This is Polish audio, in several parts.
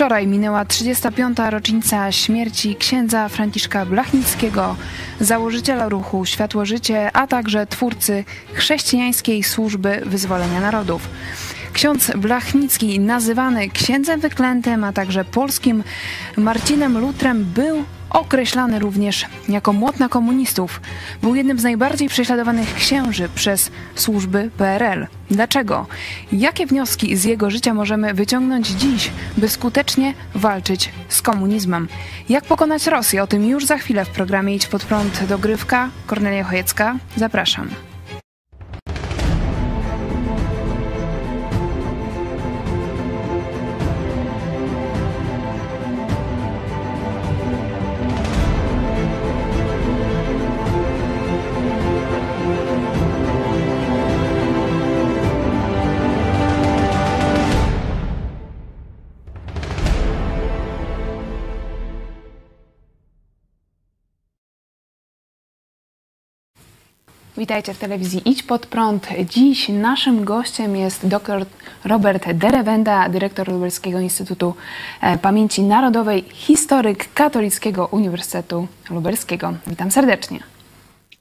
Wczoraj minęła 35. rocznica śmierci księdza Franciszka Blachnickiego, założyciela ruchu Światło Życie, a także twórcy chrześcijańskiej służby wyzwolenia narodów. Ksiądz Blachnicki, nazywany księdzem wyklętym, a także polskim Marcinem Lutrem, był określany również jako młot na komunistów. Był jednym z najbardziej prześladowanych księży przez służby PRL. Dlaczego? Jakie wnioski z jego życia możemy wyciągnąć dziś, by skutecznie walczyć z komunizmem? Jak pokonać Rosję? O tym już za chwilę w programie Idź pod prąd dogrywka. Kornelia Chojecka, zapraszam. Witajcie w telewizji Idź Pod Prąd. Dziś naszym gościem jest dr Robert Derewenda, dyrektor Lubelskiego Instytutu e, Pamięci Narodowej, historyk Katolickiego Uniwersytetu Lubelskiego. Witam serdecznie.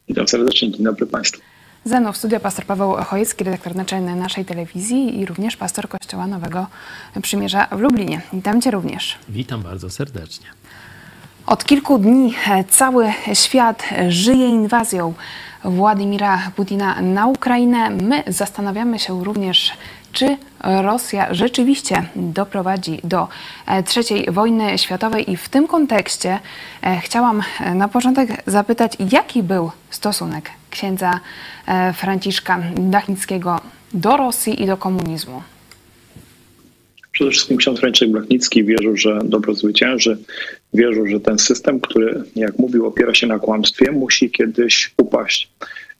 Witam serdecznie, dzień dobry Państwu. Ze mną w studio pastor Paweł Chojecki, redaktor naczelny naszej telewizji i również pastor Kościoła Nowego Przymierza w Lublinie. Witam Cię również. Witam bardzo serdecznie. Od kilku dni e, cały świat żyje inwazją Władimira Putina na Ukrainę. My zastanawiamy się również, czy Rosja rzeczywiście doprowadzi do e, trzeciej wojny światowej i w tym kontekście e, chciałam na początek zapytać, jaki był stosunek księdza Franciszka Dachnickiego do Rosji i do komunizmu? Przede wszystkim ksiądz Franciszek Blachnicki wierzył, że dobro zwycięży. Wierzył, że ten system, który, jak mówił, opiera się na kłamstwie, musi kiedyś upaść.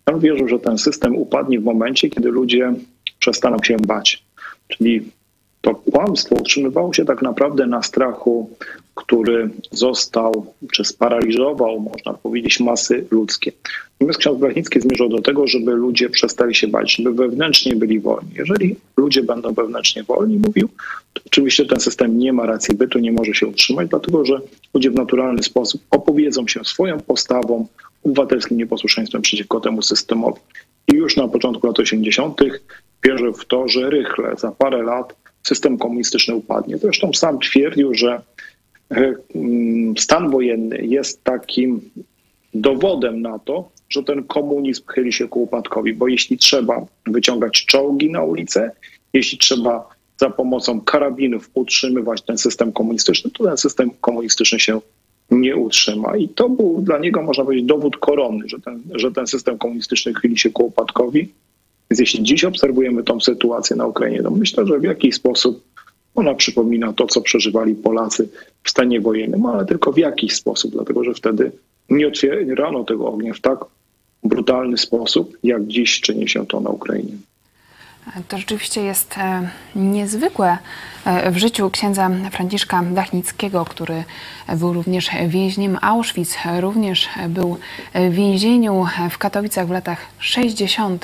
On wierzył, że ten system upadnie w momencie, kiedy ludzie przestaną się bać. Czyli to kłamstwo utrzymywało się tak naprawdę na strachu, który został czy sparaliżował, można powiedzieć, masy ludzkie. Natomiast ksiądz Blachnicki zmierzał do tego, żeby ludzie przestali się bać, żeby wewnętrznie byli wolni. Jeżeli ludzie będą wewnętrznie wolni, mówił, to oczywiście ten system nie ma racji bytu, nie może się utrzymać, dlatego że ludzie w naturalny sposób opowiedzą się swoją postawą, obywatelskim nieposłuszeństwem przeciwko temu systemowi. I już na początku lat 80. wierzył w to, że rychle, za parę lat system komunistyczny upadnie. Zresztą sam twierdził, że stan wojenny jest takim dowodem na to, że ten komunizm chyli się ku upadkowi, bo jeśli trzeba wyciągać czołgi na ulicę, jeśli trzeba za pomocą karabinów utrzymywać ten system komunistyczny, to ten system komunistyczny się nie utrzyma. I to był dla niego, można powiedzieć, dowód koronny, że ten, że ten system komunistyczny chyli się ku upadkowi. Więc jeśli dziś obserwujemy tą sytuację na Ukrainie, to myślę, że w jakiś sposób ona przypomina to, co przeżywali Polacy w stanie wojennym, ale tylko w jakiś sposób, dlatego że wtedy nie otwierano tego ognia w tak brutalny sposób, jak dziś czyni się to na Ukrainie. To rzeczywiście jest e, niezwykłe e, w życiu księdza Franciszka Dachnickiego, który był również więźniem Auschwitz, również był w więzieniu w Katowicach w latach 60.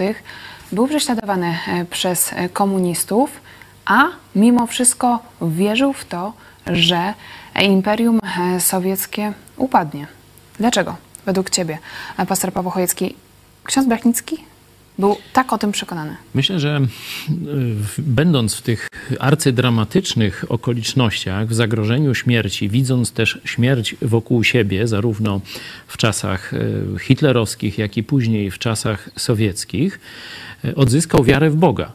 Był prześladowany e, przez komunistów, a mimo wszystko wierzył w to, że Imperium Sowieckie upadnie. Dlaczego? Według Ciebie, pastor Paweł Chojecki, ksiądz Brachnicki był tak o tym przekonany. Myślę, że będąc w tych arcydramatycznych okolicznościach, w zagrożeniu śmierci, widząc też śmierć wokół siebie, zarówno w czasach e, hitlerowskich, jak i później w czasach sowieckich, e, odzyskał wiarę w Boga.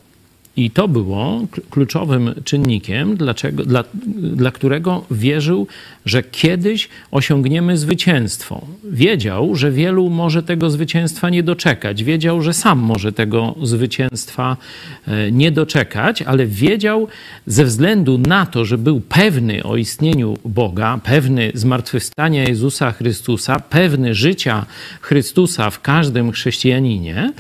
I to było kluczowym czynnikiem, dlaczego, dla, dla którego wierzył, że kiedyś osiągniemy zwycięstwo. Wiedział, że wielu może tego zwycięstwa nie doczekać. Wiedział, że sam może tego zwycięstwa e, nie doczekać, ale wiedział ze względu na to, że był pewny o istnieniu Boga, pewny zmartwychwstania Jezusa Chrystusa, pewny życia Chrystusa w każdym chrześcijaninie,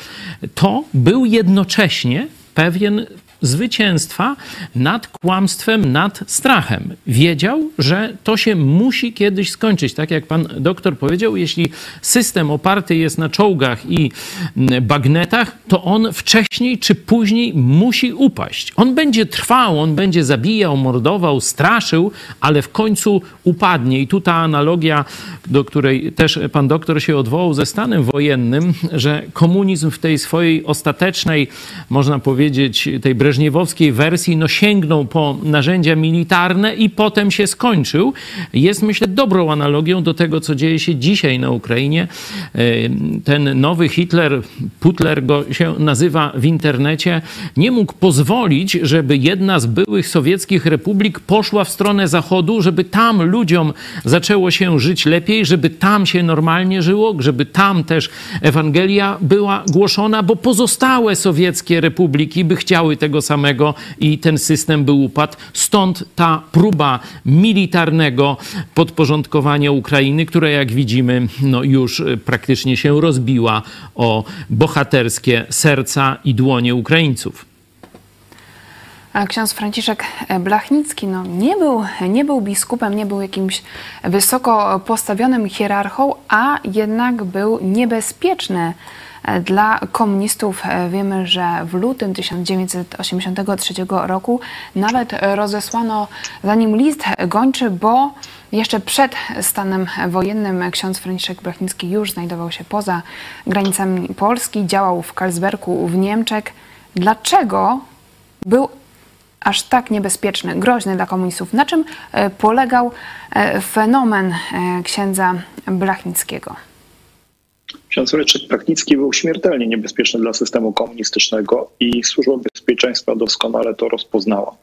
to był jednocześnie Fabian, zwycięstwa nad kłamstwem, nad strachem. Wiedział, że to się musi kiedyś skończyć. Tak jak pan doktor powiedział, jeśli system oparty jest na czołgach i bagnetach, to on wcześniej czy później musi upaść. On będzie trwał, on będzie zabijał, mordował, straszył, ale w końcu upadnie. I tu ta analogia, do której też pan doktor się odwołał ze stanem wojennym, że komunizm w tej swojej ostatecznej, można powiedzieć, tej breżniewowskiej wersji, no sięgnął po narzędzia militarne i potem się skończył, jest myślę dobrą analogią do tego, co dzieje się dzisiaj na Ukrainie. Ten nowy Hitler, Putler go się nazywa w internecie, nie mógł pozwolić, żeby jedna z byłych sowieckich republik poszła w stronę Zachodu, żeby tam ludziom zaczęło się żyć lepiej, żeby tam się normalnie żyło, żeby tam też Ewangelia była głoszona, bo pozostałe sowieckie republiki by chciały tego samego i ten system by upadł. Stąd ta próba militarnego podporządkowania Ukrainy, która jak widzimy no już praktycznie się rozbiła o bohaterskie serca i dłonie Ukraińców. Ksiądz Franciszek Blachnicki no, nie, był, nie był biskupem, nie był jakimś wysoko postawionym hierarchą, a jednak był niebezpieczny dla komunistów. Wiemy, że w lutym 1983 roku nawet rozesłano za nim list gończy, bo jeszcze przed stanem wojennym ksiądz Franciszek Blachnicki już znajdował się poza granicami Polski, działał w Karlsbergu w Niemczech. Dlaczego był aż tak niebezpieczny, groźny dla komunistów? Na czym e, polegał e, fenomen e, księdza Blachnickiego? Ksiądz Leczek Praknicki był śmiertelnie niebezpieczny dla systemu komunistycznego i służba bezpieczeństwa doskonale to rozpoznała.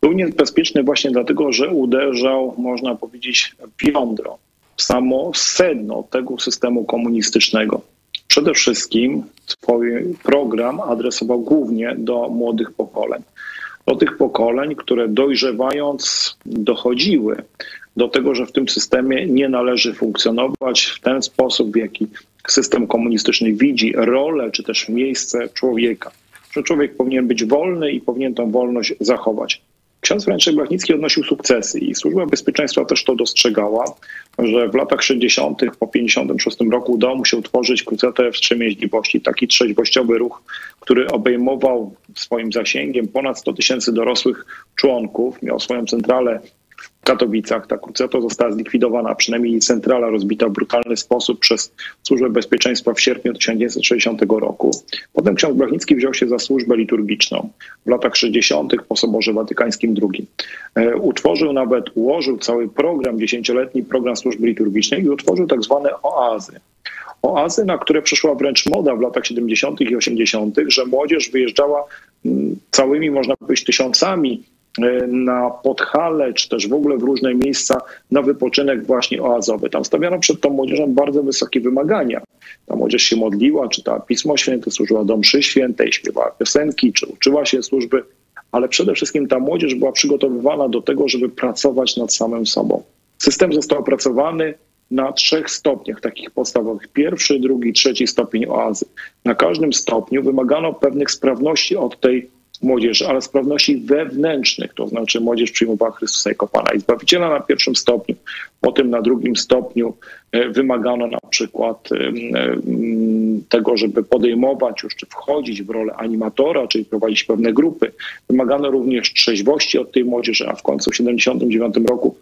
Był niebezpieczny właśnie dlatego, że uderzał, można powiedzieć, w jądro, w samo sedno tego systemu komunistycznego. Przede wszystkim swój program adresował głównie do młodych pokoleń. Do tych pokoleń, które dojrzewając dochodziły do tego, że w tym systemie nie należy funkcjonować w ten sposób, w jaki system komunistyczny widzi rolę czy też miejsce człowieka. Że człowiek powinien być wolny i powinien tą wolność zachować. Ksiądz Franciszek Blachnicki odnosił sukcesy i Służba Bezpieczeństwa też to dostrzegała, że w latach 60. po 56 roku udało mu się utworzyć Krucetę Wstrzemięźliwości, taki trzeźwościowy ruch, który obejmował swoim zasięgiem ponad 100 tysięcy dorosłych członków, miał swoją centralę Katowicach. Ta kruceta została zlikwidowana, przynajmniej centrala rozbita w brutalny sposób przez Służbę Bezpieczeństwa w sierpniu 1960 roku. Potem ksiądz Blachnicki wziął się za służbę liturgiczną w latach 60. po Soborze Watykańskim II. E, utworzył nawet, ułożył cały program, dziesięcioletni program służby liturgicznej i utworzył tak zwane oazy oazy, na które przyszła wręcz moda w latach 70. i 80., że młodzież wyjeżdżała mm, całymi, można powiedzieć, tysiącami na Podhale, czy też w ogóle w różne miejsca na wypoczynek właśnie oazowy. Tam stawiano przed tą młodzieżą bardzo wysokie wymagania. Ta młodzież się modliła, czytała Pismo Święte, służyła do mszy świętej, śpiewała piosenki, czy uczyła się służby, ale przede wszystkim ta młodzież była przygotowywana do tego, żeby pracować nad samym sobą. System został opracowany na trzech stopniach takich podstawowych. Pierwszy, drugi, trzeci stopień oazy. Na każdym stopniu wymagano pewnych sprawności od tej młodzieży, ale sprawności wewnętrznych, to znaczy młodzież przyjmowała Chrystusa jako Pana i Zbawiciela na pierwszym stopniu, potem na drugim stopniu e, wymagano na przykład e, tego, żeby podejmować już czy wchodzić w rolę animatora, czyli prowadzić pewne grupy. Wymagano również trzeźwości od tej młodzieży, a w końcu w 1979 roku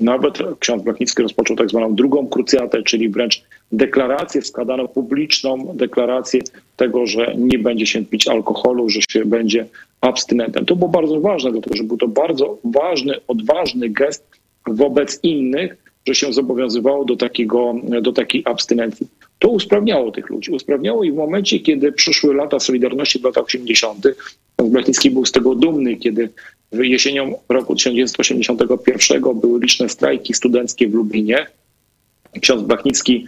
nawet ksiądz Blachnicki rozpoczął tak zwaną drugą krucjatę, czyli wręcz deklarację, składano publiczną deklarację tego, że nie będzie się pić alkoholu, że się będzie abstynentem. To było bardzo ważne, dlatego że był to bardzo ważny, odważny gest wobec innych, że się zobowiązywało do, takiego, do takiej abstynencji. To usprawniało tych ludzi. Usprawniało i w momencie, kiedy przyszły lata Solidarności w latach 80., Blachnicki był z tego dumny, kiedy jesienią roku 1981 były liczne strajki studenckie w Lublinie. Ksiądz Blachnicki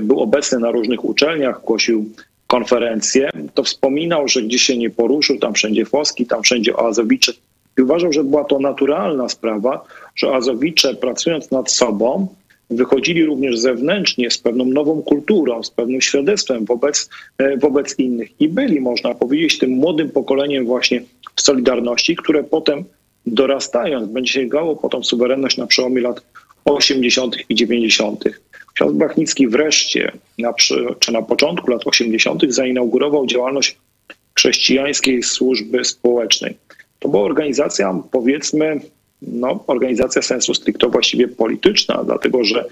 był obecny na różnych uczelniach, głosił konferencje, to wspominał, że gdzieś się nie poruszył, tam wszędzie Foski, tam wszędzie Oazowicze. I uważał, że była to naturalna sprawa, że Azowicze pracując nad sobą wychodzili również zewnętrznie z pewną nową kulturą, z pewnym świadectwem wobec, e, wobec innych i byli, można powiedzieć, tym młodym pokoleniem właśnie w Solidarności, które potem dorastając będzie sięgało po tą suwerenność na przełomie lat 80. i 90. Ksiądz Blachnicki wreszcie, na, czy na początku lat 80., zainaugurował działalność chrześcijańskiej służby społecznej. To była organizacja, powiedzmy, no, organizacja sensu stricto właściwie polityczna, dlatego że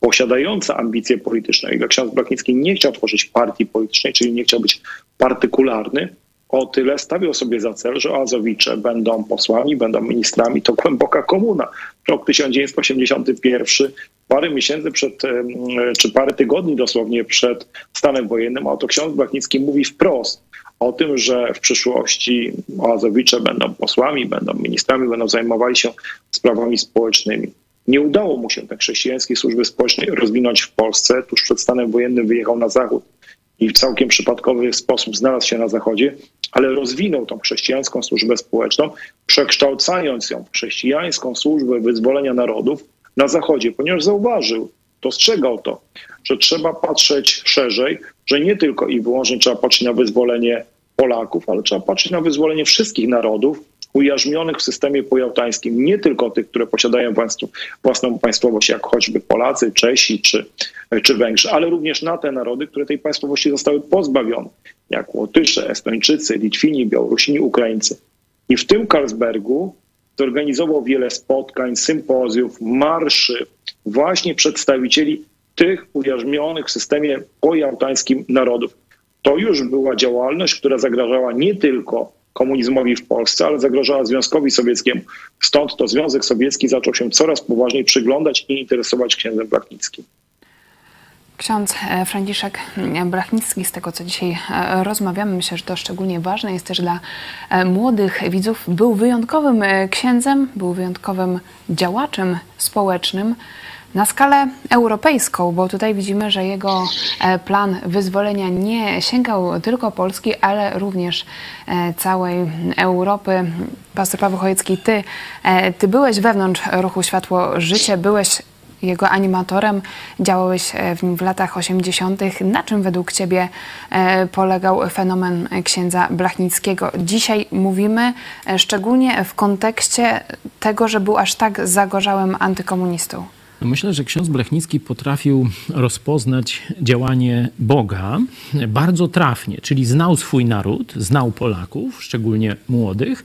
posiadająca ambicje polityczne, jak ksiądz Blachnicki nie chciał tworzyć partii politycznej, czyli nie chciał być partykularny, o tyle stawiał sobie za cel, że Azowicze będą posłami, będą ministrami. To głęboka komuna. Rok 1981, parę miesięcy przed, czy parę tygodni dosłownie przed stanem wojennym, a to ksiądz Blachnicki mówi wprost o tym, że w przyszłości Azowicze będą posłami, będą ministrami, będą zajmowali się sprawami społecznymi. Nie udało mu się tej chrześcijańskiej służby społecznej rozwinąć w Polsce. Tuż przed stanem wojennym wyjechał na zachód i w całkiem przypadkowy sposób znalazł się na zachodzie, ale rozwinął tą chrześcijańską służbę społeczną, przekształcając ją w chrześcijańską służbę wyzwolenia narodów na zachodzie, ponieważ zauważył, dostrzegał to, że trzeba patrzeć szerzej, że nie tylko i wyłącznie trzeba patrzeć na wyzwolenie Polaków, ale trzeba patrzeć na wyzwolenie wszystkich narodów ujarzmionych w systemie pojałtańskim, nie tylko tych, które posiadają państwo, własną państwowość, jak choćby Polacy, Czesi czy, czy Węgrzy, ale również na te narody, które tej państwowości zostały pozbawione, jak Łotysze, Estończycy, Litwini, Białorusini, Ukraińcy. I w tym Karlsbergu zorganizował wiele spotkań, sympozjów, marszy właśnie przedstawicieli tych ujarzmionych w systemie pojałtańskim narodów. To już była działalność, która zagrażała nie tylko komunizmowi w Polsce, ale zagrażała Związkowi Sowieckiemu. Stąd to Związek Sowiecki zaczął się coraz poważniej przyglądać i interesować księdzem Blachnickim. Ksiądz e, Franciszek Brachnicki, z tego co dzisiaj e, rozmawiamy, myślę, że to szczególnie ważne jest też dla e, młodych widzów, był wyjątkowym księdzem, był wyjątkowym działaczem społecznym na skalę europejską, bo tutaj widzimy, że jego plan wyzwolenia nie sięgał tylko Polski, ale również całej Europy. Pastor Paweł Chojecki, ty, ty byłeś wewnątrz ruchu Światło Życie, byłeś jego animatorem. Działałeś e, w nim w latach 80. Na czym według Ciebie e, polegał fenomen księdza Blachnickiego? Dzisiaj mówimy e, szczególnie w kontekście tego, że był aż tak zagorzałym antykomunistą. No myślę, że ksiądz Blechnicki potrafił rozpoznać działanie Boga bardzo trafnie, czyli znał swój naród, znał Polaków, szczególnie młodych,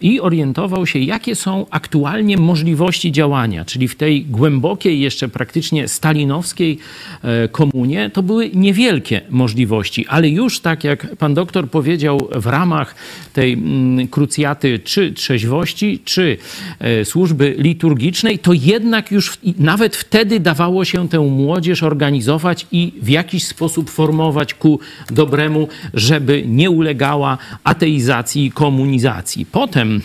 i orientował się, jakie są aktualnie możliwości działania, czyli w tej głębokiej, jeszcze praktycznie stalinowskiej e, komunie, to były niewielkie możliwości, ale już tak jak pan doktor powiedział, w ramach tej mm, krucjaty czy trzeźwości, czy e, służby liturgicznej, to jednak już na nawet wtedy dawało się tę młodzież organizować i w jakiś sposób formować ku dobremu, żeby nie ulegała ateizacji i komunizacji. Potem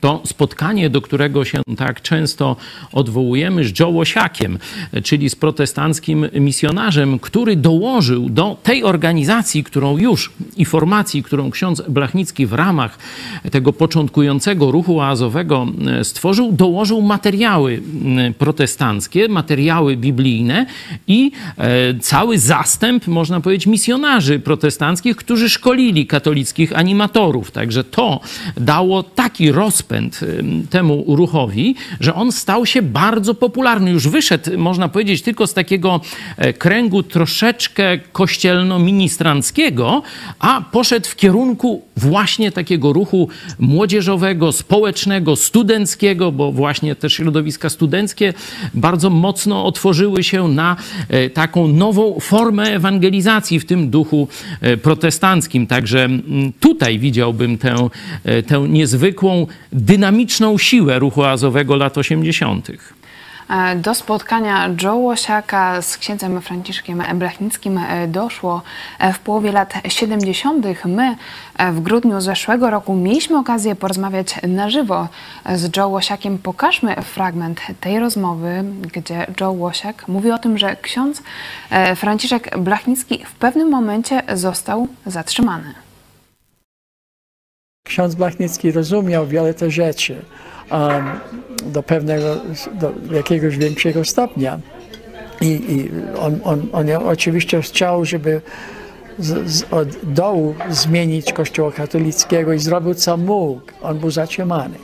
to spotkanie, do którego się tak często odwołujemy z Joe Łosiakiem, czyli z protestanckim misjonarzem, który dołożył do tej organizacji, którą już i formacji, którą ksiądz Blachnicki w ramach tego początkującego ruchu oazowego e, stworzył, dołożył materiały protestanckie, materiały biblijne i e, cały zastęp, można powiedzieć, misjonarzy protestanckich, którzy szkolili katolickich animatorów. Także to dało taki rozpęd rozpęd temu ruchowi, że on stał się bardzo popularny. Już wyszedł, można powiedzieć, tylko z takiego e, kręgu troszeczkę kościelno-ministranckiego, a poszedł w kierunku właśnie takiego ruchu młodzieżowego, społecznego, studenckiego, bo właśnie te środowiska studenckie bardzo mocno otworzyły się na e, taką nową formę ewangelizacji w tym duchu e, protestanckim. Także tutaj widziałbym tę, tę niezwykłą dynamiczną siłę ruchu azowego lat 80. E, do spotkania Joe Łosiaka z księdzem Franciszkiem Blachnickim e, doszło e, w połowie lat 70. My w grudniu zeszłego roku mieliśmy okazję porozmawiać na żywo z Joe Łosiakiem. Pokażmy fragment tej rozmowy, gdzie Joe Łosiak mówi o tym, że ksiądz Franciszek Blachnicki w pewnym momencie został zatrzymany ksiądz Blachnicki rozumiał wiele te rzeczy do pewnego, do jakiegoś większego stopnia. I, i on, on, on oczywiście chciał, żeby z, z, od dołu zmienić Kościoła katolickiego i zrobił co mógł. On był zatrzymany.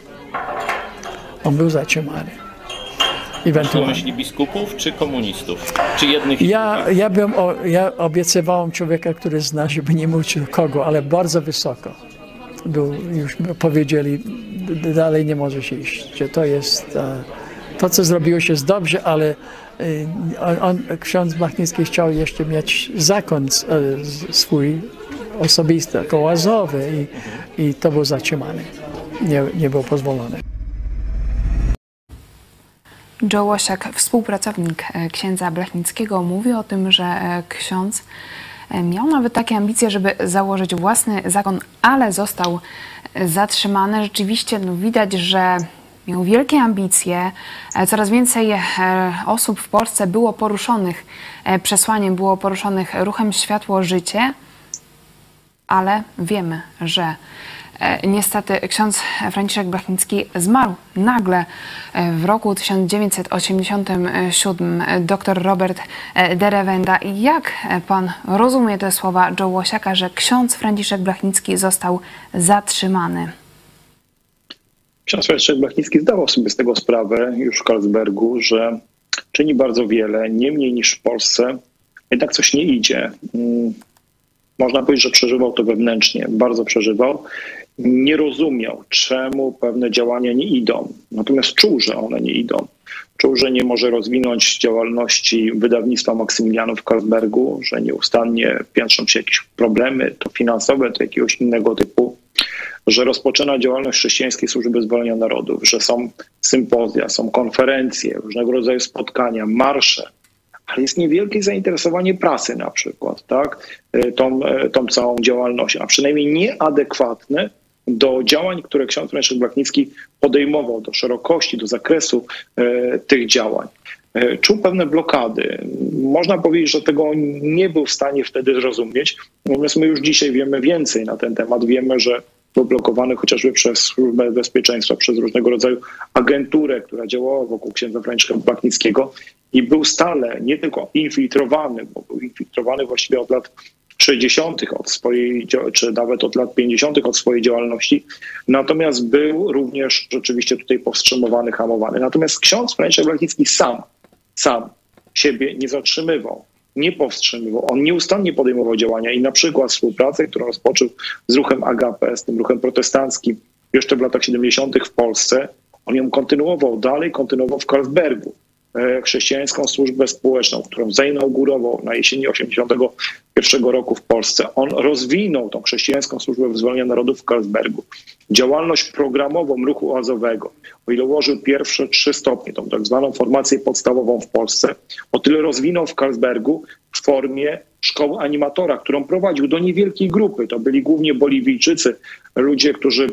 On był zatrzymany. Ewentualnie. myśli biskupów czy komunistów? Czy jednych ja, ja, bym, ja obiecywałem człowieka, który zna, żeby nie mówić kogo, ale bardzo wysoko. Był, już powiedzieli, dalej nie może się iść, to jest, e, to co zrobiło się jest dobrze, ale e, on, on, ksiądz Blachnicki chciał jeszcze mieć zakon e, swój osobisty, kołazowy i, i to był zatrzymany. Nie, nie było pozwolone. Joe Łosiak, współpracownik księdza Blachnickiego, mówi o tym, że ksiądz miał nawet takie ambicje, żeby założyć własny zakon, ale został zatrzymany. Rzeczywiście no, widać, że miał wielkie ambicje. E, coraz więcej e, osób w Polsce było poruszonych e, przesłaniem, było poruszonych ruchem Światło-Życie, ale wiemy, że niestety ksiądz Franciszek Blachnicki zmarł nagle w roku 1987. Dr Robert Derewenda. Jak pan rozumie te słowa Joe Łosiaka, że ksiądz Franciszek Blachnicki został zatrzymany? Ksiądz Franciszek Blachnicki zdawał sobie z tego sprawę już w Karlsbergu, że czyni bardzo wiele, nie mniej niż w Polsce, jednak coś nie idzie. Mm, można powiedzieć, że przeżywał to wewnętrznie, bardzo przeżywał. Nie rozumiał, czemu pewne działania nie idą, natomiast czuł, że one nie idą. Czuł, że nie może rozwinąć działalności wydawnictwa Maksymilianów w Karlsbergu, że nieustannie piętrzą się jakieś problemy, to finansowe, to jakiegoś innego typu. Że rozpoczyna działalność Chrześcijańskiej Służby Wyzwolenia Narodów, że są sympozja, są konferencje, różnego rodzaju spotkania, marsze, ale jest niewielkie zainteresowanie prasy na przykład, tak, e, tą, e, tą całą działalnością, a przynajmniej nieadekwatne do działań, które ksiądz Leszek Blachnicki podejmował, do szerokości, do zakresu e, tych działań. E, czuł pewne blokady. Można powiedzieć, że tego nie był w stanie wtedy zrozumieć, natomiast my już dzisiaj wiemy więcej na ten temat. Wiemy, że był blokowany chociażby przez Służbę Bezpieczeństwa, przez różnego rodzaju agenturę, która działała wokół księdza Franciszka Blachnickiego i był stale nie tylko infiltrowany, bo był infiltrowany właściwie od lat 60. od swojej, czy nawet od lat 50. od swojej działalności, natomiast był również rzeczywiście tutaj powstrzymywany, hamowany. Natomiast ksiądz Franciszek Blachnicki sam, sam siebie nie zatrzymywał nie powstrzymywał. On nieustannie podejmował działania i na przykład współpracę, którą rozpoczął z ruchem Agape, z tym ruchem protestanckim jeszcze w latach 70. w Polsce, on ją kontynuował dalej, kontynuował w Karlsbergu. E, chrześcijańską służbę społeczną, którą zainaugurował na jesieni 81 roku w Polsce. On rozwinął tą chrześcijańską służbę wyzwolenia narodów w Karlsbergu. Działalność programową ruchu oazowego, o ile ułożył pierwsze trzy stopnie, tą tak zwaną formację podstawową w Polsce, o tyle rozwinął w Karlsbergu w formie szkoły animatora, którą prowadził do niewielkiej grupy. To byli głównie Boliwijczycy, ludzie, którzy,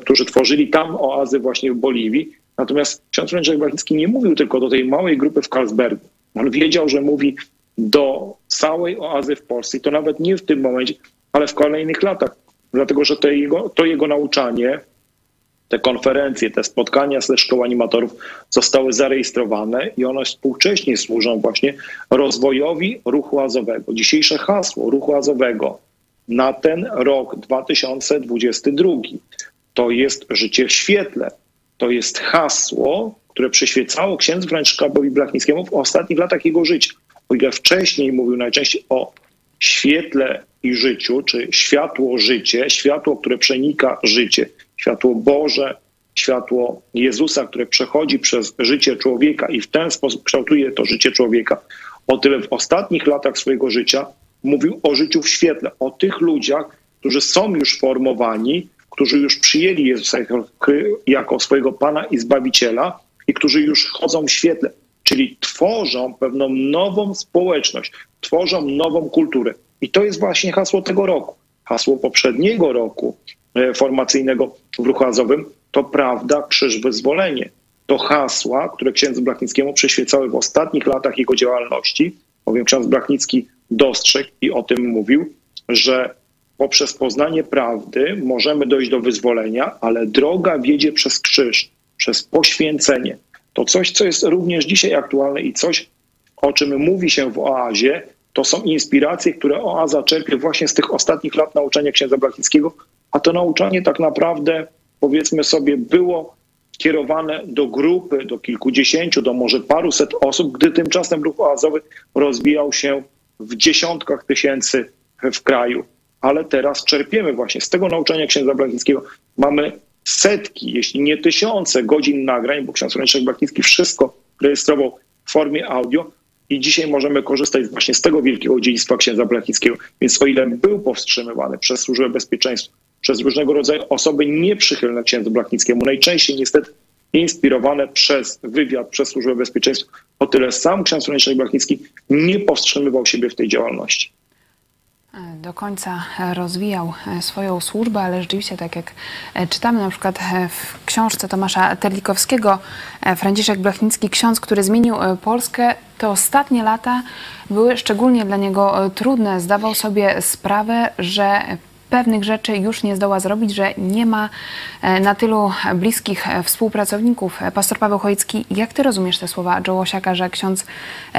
którzy tworzyli tam oazy właśnie w Boliwii Natomiast ksiądz Franciszek Blachnicki nie mówił tylko do tej małej grupy w Karlsbergu. On wiedział, że mówi do całej oazy w Polsce i to nawet nie w tym momencie, ale w kolejnych latach. Dlatego, że to jego, to jego nauczanie, te konferencje, te spotkania ze szkoły animatorów zostały zarejestrowane i one współcześnie służą właśnie rozwojowi ruchu azowego. Dzisiejsze hasło ruchu azowego na ten rok 2022 to jest życie w świetle to jest hasło, które przyświecało księdzu Franciszkowi Blachnickiemu w ostatnich latach jego życia. O ile wcześniej mówił najczęściej o świetle i życiu, czy światło życie, światło, które przenika życie, światło Boże, światło Jezusa, które przechodzi przez życie człowieka i w ten sposób kształtuje to życie człowieka. O tyle w ostatnich latach swojego życia mówił o życiu w świetle, o tych ludziach, którzy są już formowani którzy już przyjęli Jezusa jako swojego Pana i Zbawiciela i którzy już chodzą w świetle, czyli tworzą pewną nową społeczność, tworzą nową kulturę. I to jest właśnie hasło tego roku. Hasło poprzedniego roku e, formacyjnego w ruchu azowym to prawda, krzyż, wyzwolenie. To hasła, które księdzu Blachnickiemu przyświecały w ostatnich latach jego działalności, bowiem ksiądz Blachnicki dostrzegł i o tym mówił, że poprzez poznanie prawdy możemy dojść do wyzwolenia, ale droga wiedzie przez krzyż, przez poświęcenie. To coś, co jest również dzisiaj aktualne i coś, o czym mówi się w oazie, to są inspiracje, które oaza czerpie właśnie z tych ostatnich lat nauczania księdza Blachnickiego, a to nauczanie tak naprawdę, powiedzmy sobie, było kierowane do grupy, do kilkudziesięciu, do może paruset osób, gdy tymczasem ruch oazowy rozwijał się w dziesiątkach tysięcy w kraju. Ale teraz czerpiemy właśnie z tego nauczania księdza Blachnickiego. Mamy setki, jeśli nie tysiące godzin nagrań, bo ksiądz Franciszek Blachnicki wszystko rejestrował w formie audio i dzisiaj możemy korzystać właśnie z tego wielkiego dziedzictwa księdza Blachnickiego. Więc o ile był powstrzymywany przez służbę bezpieczeństwa, przez różnego rodzaju osoby nieprzychylne księdzu Blachnickiemu, najczęściej niestety inspirowane przez wywiad, przez służbę bezpieczeństwa, o tyle sam ksiądz Franciszek Blachnicki nie powstrzymywał siebie w tej działalności do końca rozwijał swoją służbę, ale rzeczywiście, tak jak czytamy na przykład w książce Tomasza Terlikowskiego, Franciszek Blachnicki, ksiądz, który zmienił Polskę, te ostatnie lata były szczególnie dla niego trudne. Zdawał sobie sprawę, że pewnych rzeczy już nie zdoła zrobić, że nie ma e, na tylu bliskich e, współpracowników. E, pastor Paweł Chojecki, jak ty rozumiesz te słowa Joe Łosiaka, że ksiądz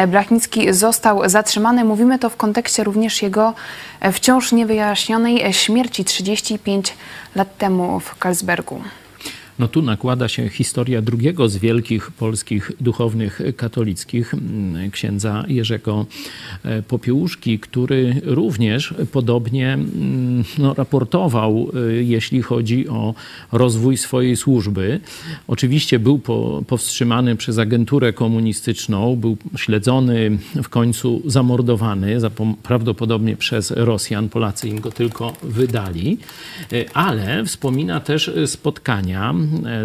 Blachnicki został zatrzymany? Mówimy to w kontekście również jego wciąż niewyjaśnionej śmierci 35 lat temu w Karlsbergu. No tu nakłada się historia drugiego z wielkich polskich duchownych katolickich, mm, księdza Jerzego e, Popiełuszki, który również podobnie mm, no, raportował, e, jeśli chodzi o rozwój swojej służby. Oczywiście był po, powstrzymany przez agenturę komunistyczną, był śledzony, w końcu zamordowany, prawdopodobnie przez Rosjan. Polacy im go tylko wydali, e, ale wspomina też spotkania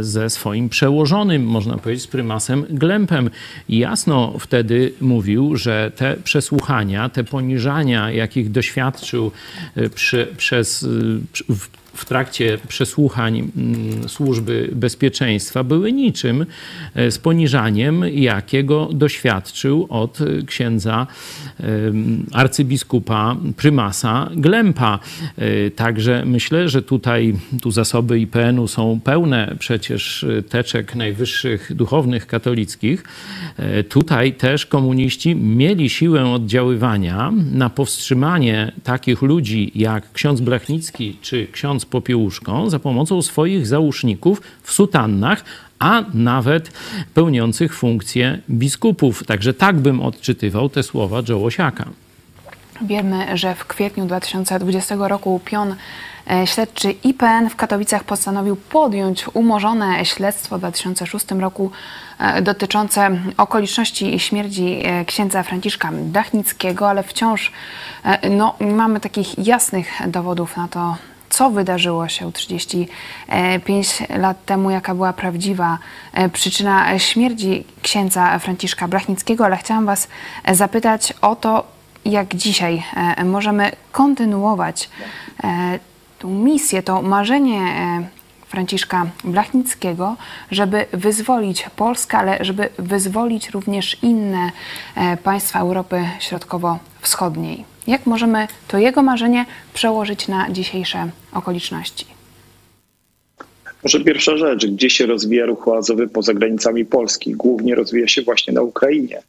ze swoim przełożonym, można powiedzieć, z prymasem Glempem. I jasno wtedy mówił, że te przesłuchania, te poniżania, jakich doświadczył e, przy, przez, e, w, w trakcie przesłuchań mm, służby bezpieczeństwa były niczym e, z poniżaniem, jakiego doświadczył od księdza arcybiskupa prymasa Glempa. E, także myślę, że tutaj tu zasoby IPN-u są pełne przecież teczek najwyższych duchownych katolickich. E, tutaj też komuniści mieli siłę oddziaływania na powstrzymanie takich ludzi jak ksiądz Blachnicki czy ksiądz Popiełuszką za pomocą swoich załóżników w sutannach, a nawet pełniących funkcję biskupów. Także tak bym odczytywał te słowa Jołosiaka. Wiemy, że w kwietniu 2020 roku pion e, śledczy IPN w Katowicach postanowił podjąć umorzone śledztwo w 2006 roku e, dotyczące okoliczności śmierci e, księdza Franciszka Dachnickiego, ale wciąż no, nie mamy takich jasnych dowodów na to, co wydarzyło się 35 lat temu, jaka była prawdziwa e, przyczyna śmierci księdza Franciszka Blachnickiego, ale chciałam Was zapytać o to, jak dzisiaj e, możemy kontynuować e, tą misję, to marzenie Franciszka Blachnickiego, żeby wyzwolić Polskę, ale żeby wyzwolić również inne państwa Europy Środkowo-Wschodniej. Jak możemy to jego marzenie przełożyć na dzisiejsze okoliczności? Może pierwsza rzecz, gdzie się rozwija ruch oazowy poza granicami Polski? Głównie rozwija się właśnie na Ukrainie.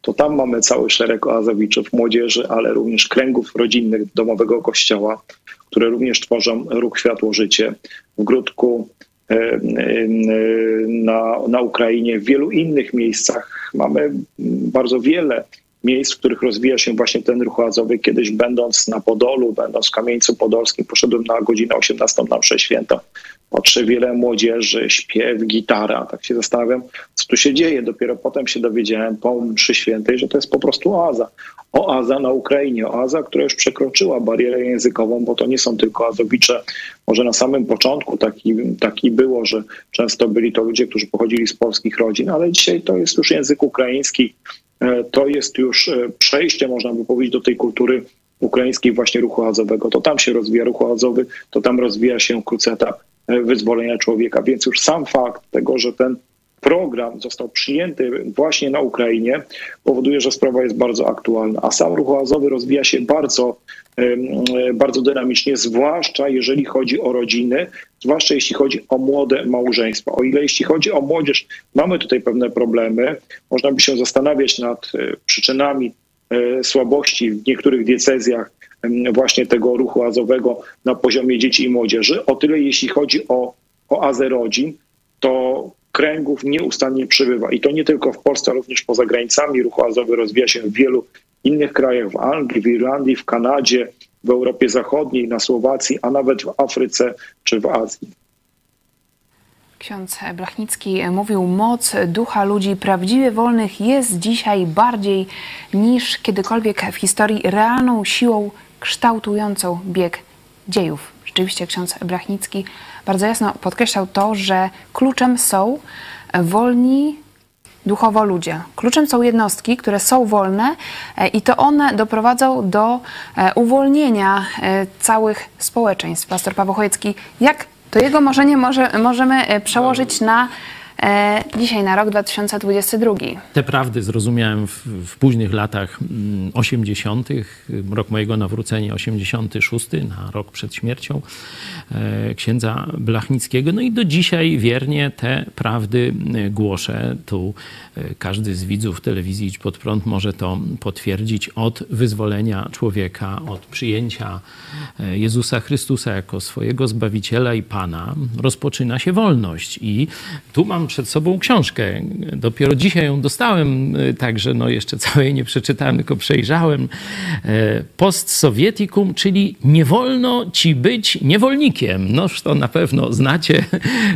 To tam mamy cały szereg oazowiczów, młodzieży, ale również kręgów rodzinnych domowego kościoła, które również tworzą ruch Światło-Życie. W Grudku, e, e, na, na Ukrainie, w wielu innych miejscach mamy bardzo wiele miejsc, w których rozwija się właśnie ten ruch oazowy. Kiedyś będąc na Podolu, będąc w Kamieńcu Podolskim, poszedłem na godzinę 18 na mszę święta. Patrzę wiele młodzieży, śpiew, gitara. Tak się zastanawiam, co tu się dzieje. Dopiero potem się dowiedziałem po mszy świętej, że to jest po prostu oaza. Oaza na Ukrainie, oaza, która już przekroczyła barierę językową, bo to nie są tylko azowicze. Może na samym początku taki, taki było, że często byli to ludzie, którzy pochodzili z polskich rodzin, ale dzisiaj to jest już język ukraiński, to jest już e, przejście, można by powiedzieć, do tej kultury ukraińskiej właśnie ruchu azowego. To tam się rozwija ruch azowy, to tam rozwija się kruceta e, wyzwolenia człowieka. Więc już sam fakt tego, że ten program został przyjęty właśnie na Ukrainie, powoduje, że sprawa jest bardzo aktualna. A sam ruch oazowy rozwija się bardzo, bardzo dynamicznie, zwłaszcza jeżeli chodzi o rodziny, zwłaszcza jeśli chodzi o młode małżeństwa. O ile jeśli chodzi o młodzież, mamy tutaj pewne problemy, można by się zastanawiać nad e, przyczynami e, słabości w niektórych diecezjach właśnie tego ruchu azowego na poziomie dzieci i młodzieży. O tyle jeśli chodzi o, o azę rodzin, to kręgów nieustannie przybywa. I to nie tylko w Polsce, ale również poza granicami. Ruch azowy rozwija się w wielu innych krajach, w Anglii, w Irlandii, w Kanadzie, w Europie Zachodniej, na Słowacji, a nawet w Afryce czy w Azji. Ksiądz Blachnicki mówił, moc ducha ludzi prawdziwie wolnych jest dzisiaj bardziej niż kiedykolwiek w historii realną siłą kształtującą bieg dziejów. Rzeczywiście ksiądz Blachnicki bardzo jasno podkreślał to, że kluczem są wolni duchowo ludzie. Kluczem są jednostki, które są wolne e, i to one doprowadzą do e, uwolnienia e, całych społeczeństw. Pastor Paweł Chojecki, jak to jego marzenie może, możemy przełożyć na e, dzisiaj na rok 2022. Te prawdy zrozumiałem w, w późnych latach 80., mm, rok mojego nawrócenia 86, na rok przed śmiercią e, księdza Blachnickiego. No i do dzisiaj wiernie te prawdy e, głoszę. Tu e, każdy z widzów telewizji Idź Pod Prąd może to potwierdzić od wyzwolenia człowieka, od przyjęcia e, Jezusa Chrystusa jako swojego Zbawiciela i Pana rozpoczyna się wolność. I tu mam przed sobą książkę. Dopiero dzisiaj ją dostałem, y, także no jeszcze całej nie przeczytałem, tylko przejrzałem. E, Post Sovieticum, czyli nie wolno ci być niewolnikiem. Noż to na pewno znacie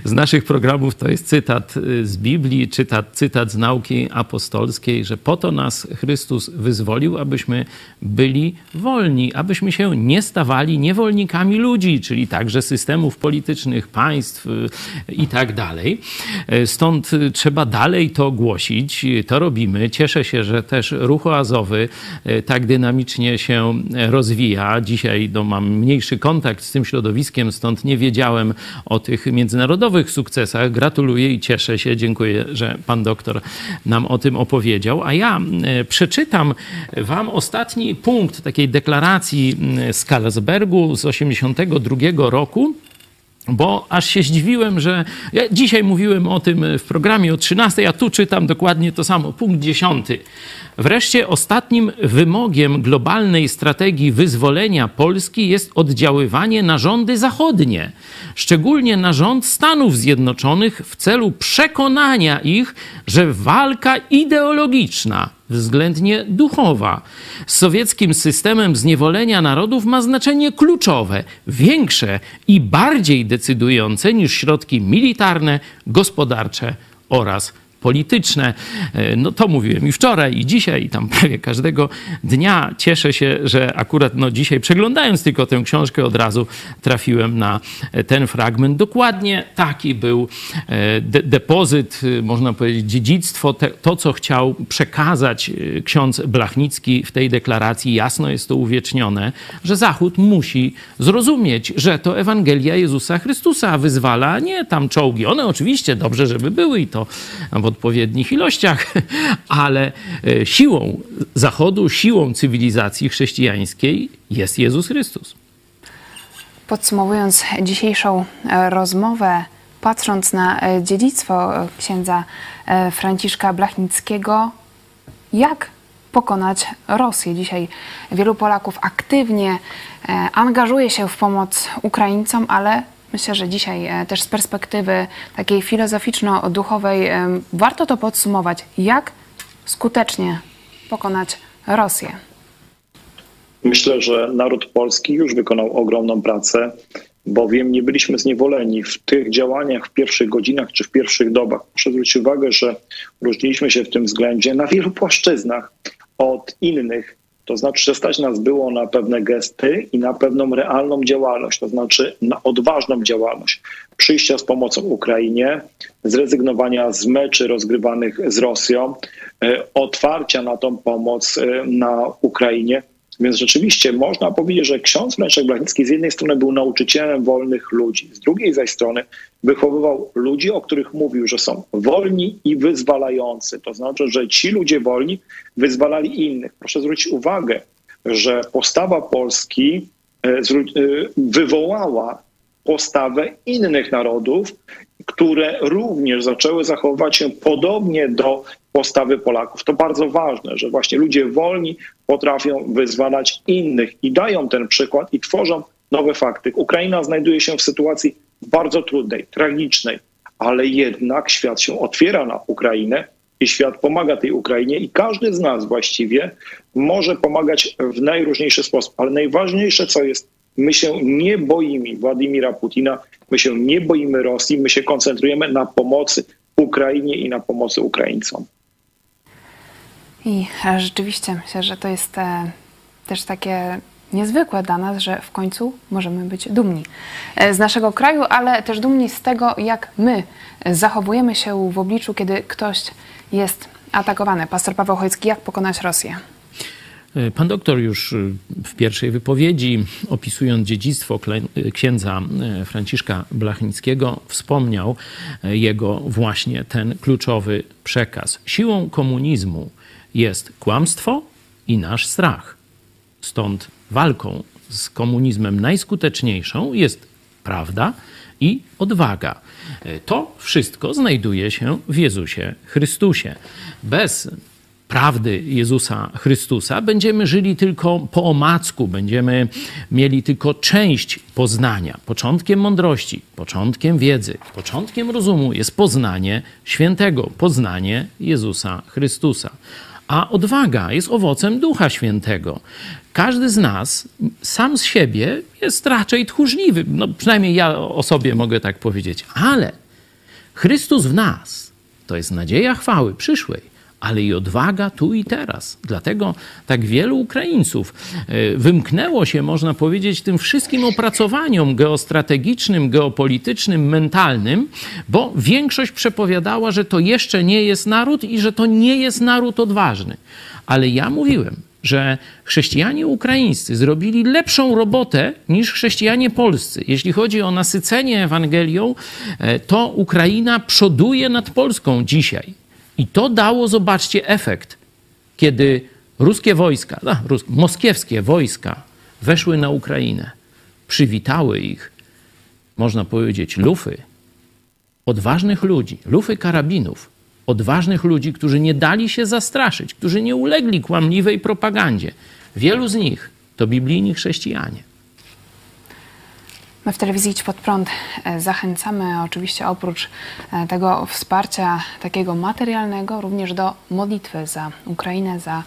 z naszych programów. To jest cytat y, z Biblii, cytat, cytat z nauki apostolskiej, że po to nas Chrystus wyzwolił, abyśmy byli wolni, abyśmy się nie stawali niewolnikami ludzi, czyli także systemów politycznych, państw y, i tak dalej. Stąd trzeba dalej to głosić. To robimy. Cieszę się, że też ruch oazowy e, tak dynamicznie się rozwija. Dzisiaj no, mam mniejszy kontakt z tym środowiskiem, stąd nie wiedziałem o tych międzynarodowych sukcesach. Gratuluję i cieszę się. Dziękuję, że pan doktor nam o tym opowiedział. A ja przeczytam wam ostatni punkt takiej deklaracji z Karlsbergu z 1982 roku bo aż się zdziwiłem, że ja dzisiaj mówiłem o tym w programie o 13, a tu czytam dokładnie to samo, punkt 10. Wreszcie ostatnim wymogiem globalnej strategii wyzwolenia Polski jest oddziaływanie na rządy zachodnie, szczególnie na rząd Stanów Zjednoczonych w celu przekonania ich, że walka ideologiczna względnie duchowa. Z sowieckim systemem zniewolenia narodów ma znaczenie kluczowe, większe i bardziej decydujące niż środki militarne, gospodarcze oraz polityczne. E, no to mówiłem i wczoraj, i dzisiaj, i tam prawie każdego dnia. Cieszę się, że akurat no, dzisiaj przeglądając tylko tę książkę od razu trafiłem na ten fragment. Dokładnie taki był e, de depozyt, e, można powiedzieć dziedzictwo, te, to co chciał przekazać ksiądz Blachnicki w tej deklaracji. Jasno jest to uwiecznione, że Zachód musi zrozumieć, że to Ewangelia Jezusa Chrystusa wyzwala, nie tam czołgi. One oczywiście dobrze, żeby były i to, no bo odpowiednich ilościach, ale e, siłą Zachodu, siłą cywilizacji chrześcijańskiej jest Jezus Chrystus. Podsumowując dzisiejszą e, rozmowę, patrząc na e, dziedzictwo księdza Franciszka Blachnickiego, jak pokonać Rosję. Dzisiaj wielu Polaków aktywnie angażuje się w pomoc Ukraińcom, ale Myślę, że dzisiaj e, też z perspektywy takiej filozoficzno-duchowej warto to podsumować. Jak skutecznie pokonać Rosję? Myślę, że naród polski już wykonał ogromną pracę, bowiem nie byliśmy zniewoleni w tych działaniach w pierwszych godzinach czy w pierwszych dobach. Proszę zwrócić uwagę, że różniliśmy się w tym względzie na wielu płaszczyznach od innych to znaczy, że stać nas było na pewne gesty i na pewną realną działalność, to znaczy na odważną działalność. Przyjścia z pomocą Ukrainie, zrezygnowania z meczy rozgrywanych z Rosją, e, otwarcia na tą pomoc e, na Ukrainie, Więc rzeczywiście można powiedzieć, że ksiądz Franciszek Blachnicki z jednej strony był nauczycielem wolnych ludzi, z drugiej zaś strony wychowywał ludzi, o których mówił, że są wolni i wyzwalający. To znaczy, że ci ludzie wolni wyzwalali innych. Proszę zwrócić uwagę, że postawa Polski e, e, wywołała postawę innych narodów, które również zaczęły zachowywać się podobnie do postawy Polaków. To bardzo ważne, że właśnie ludzie wolni potrafią wyzwalać innych i dają ten przykład i tworzą nowe fakty. Ukraina znajduje się w sytuacji bardzo trudnej, tragicznej, ale jednak świat się otwiera na Ukrainę i świat pomaga tej Ukrainie i każdy z nas właściwie może pomagać w najróżniejszy sposób. Ale najważniejsze, co jest, my się nie boimy Władimira Putina, my się nie boimy Rosji, my się koncentrujemy na pomocy Ukrainie i na pomocy Ukraińcom. I rzeczywiście myślę, że to jest e, też takie niezwykłe dla nas, że w końcu możemy być dumni e, z naszego kraju, ale też dumni z tego, jak my zachowujemy się w obliczu, kiedy ktoś jest atakowany. Pastor Paweł Chojecki, jak pokonać Rosję? Pan doktor już w pierwszej wypowiedzi, opisując dziedzictwo księdza Franciszka Blachnickiego, wspomniał jego właśnie ten kluczowy przekaz. Siłą komunizmu jest kłamstwo i nasz strach. Stąd walką z komunizmem najskuteczniejszą jest prawda i odwaga. To wszystko znajduje się w Jezusie Chrystusie. Bez prawdy Jezusa Chrystusa będziemy żyli tylko po omacku, będziemy mieli tylko część poznania. Początkiem mądrości, początkiem wiedzy, początkiem rozumu jest poznanie świętego, poznanie Jezusa Chrystusa a odwaga jest owocem Ducha Świętego. Każdy z nas sam z siebie jest raczej tchórzliwy, no przynajmniej ja o sobie mogę tak powiedzieć, ale Chrystus w nas to jest nadzieja chwały przyszłej ale i odwaga tu i teraz. Dlatego tak wielu Ukraińców e, wymknęło się, można powiedzieć, tym wszystkim opracowaniom geostrategicznym, geopolitycznym, mentalnym, bo większość przepowiadała, że to jeszcze nie jest naród i że to nie jest naród odważny. Ale ja mówiłem, że chrześcijanie ukraińscy zrobili lepszą robotę niż chrześcijanie polscy. Jeśli chodzi o nasycenie Ewangelią, e, to Ukraina przoduje nad Polską dzisiaj. I to dało, zobaczcie, efekt, kiedy ruskie wojska, no, rus, moskiewskie wojska weszły na Ukrainę. Przywitały ich, można powiedzieć, lufy odważnych ludzi, lufy karabinów, odważnych ludzi, którzy nie dali się zastraszyć, którzy nie ulegli kłamliwej propagandzie. Wielu z nich to biblijni chrześcijanie. My w telewizji Idź Pod Prąd e, zachęcamy oczywiście oprócz e, tego wsparcia takiego materialnego również do modlitwy za Ukrainę, za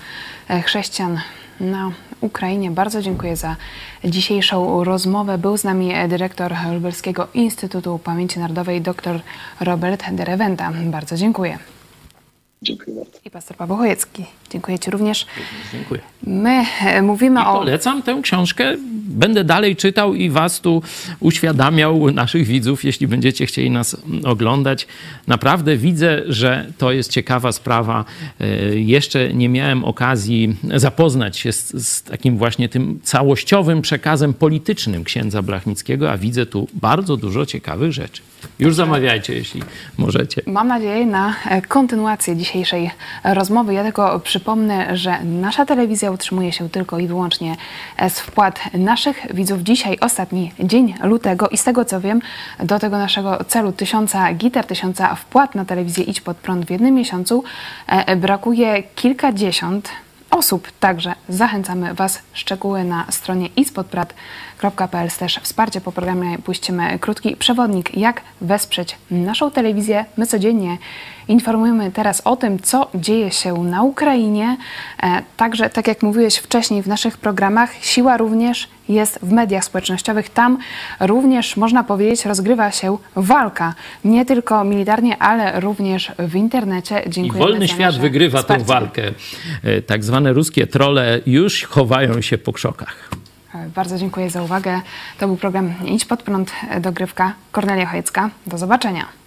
e, chrześcijan na Ukrainie. Bardzo dziękuję za dzisiejszą rozmowę. Był z nami dyrektor Lubelskiego Instytutu Pamięci Narodowej dr Robert Derewenta. Bardzo dziękuję. Dziękuję bardzo. I pastor Paweł Chojecki. Dziękuję Ci również. Dziękuję. My e, mówimy I o... polecam tę książkę. Będę dalej czytał i Was tu uświadamiał, naszych widzów, jeśli będziecie chcieli nas oglądać. Naprawdę widzę, że to jest ciekawa sprawa. E, jeszcze nie miałem okazji zapoznać się z, z takim właśnie tym całościowym przekazem politycznym księdza Blachnickiego, a widzę tu bardzo dużo ciekawych rzeczy. Już zamawiajcie, jeśli możecie. Mam nadzieję na e, kontynuację dzisiejszej rozmowy. Ja tylko przypomnę, że nasza telewizja utrzymuje się tylko i wyłącznie z wpłat naszych widzów. Dzisiaj ostatni dzień lutego i z tego co wiem, do tego naszego celu tysiąca gitar, tysiąca wpłat na telewizję Idź Pod Prąd w jednym miesiącu e, brakuje kilkadziesiąt osób. Także zachęcamy Was. Szczegóły na stronie ispodprat.pl wsparcie. Po programie puścimy krótki przewodnik, jak wesprzeć naszą telewizję. My codziennie informujemy teraz o tym, co dzieje się na Ukrainie. E, także, tak jak mówiłeś wcześniej w naszych programach, siła również jest w mediach społecznościowych. Tam również, można powiedzieć, rozgrywa się walka. Nie tylko militarnie, ale również w internecie. Dziękuję. Wolny świat wygrywa wsparcie. tę walkę. E, tak zwane ruskie trole już chowają się po krzokach. E, bardzo dziękuję za uwagę. To był program Idź pod prąd, dogrywka. Kornelia Chojecka. Do zobaczenia.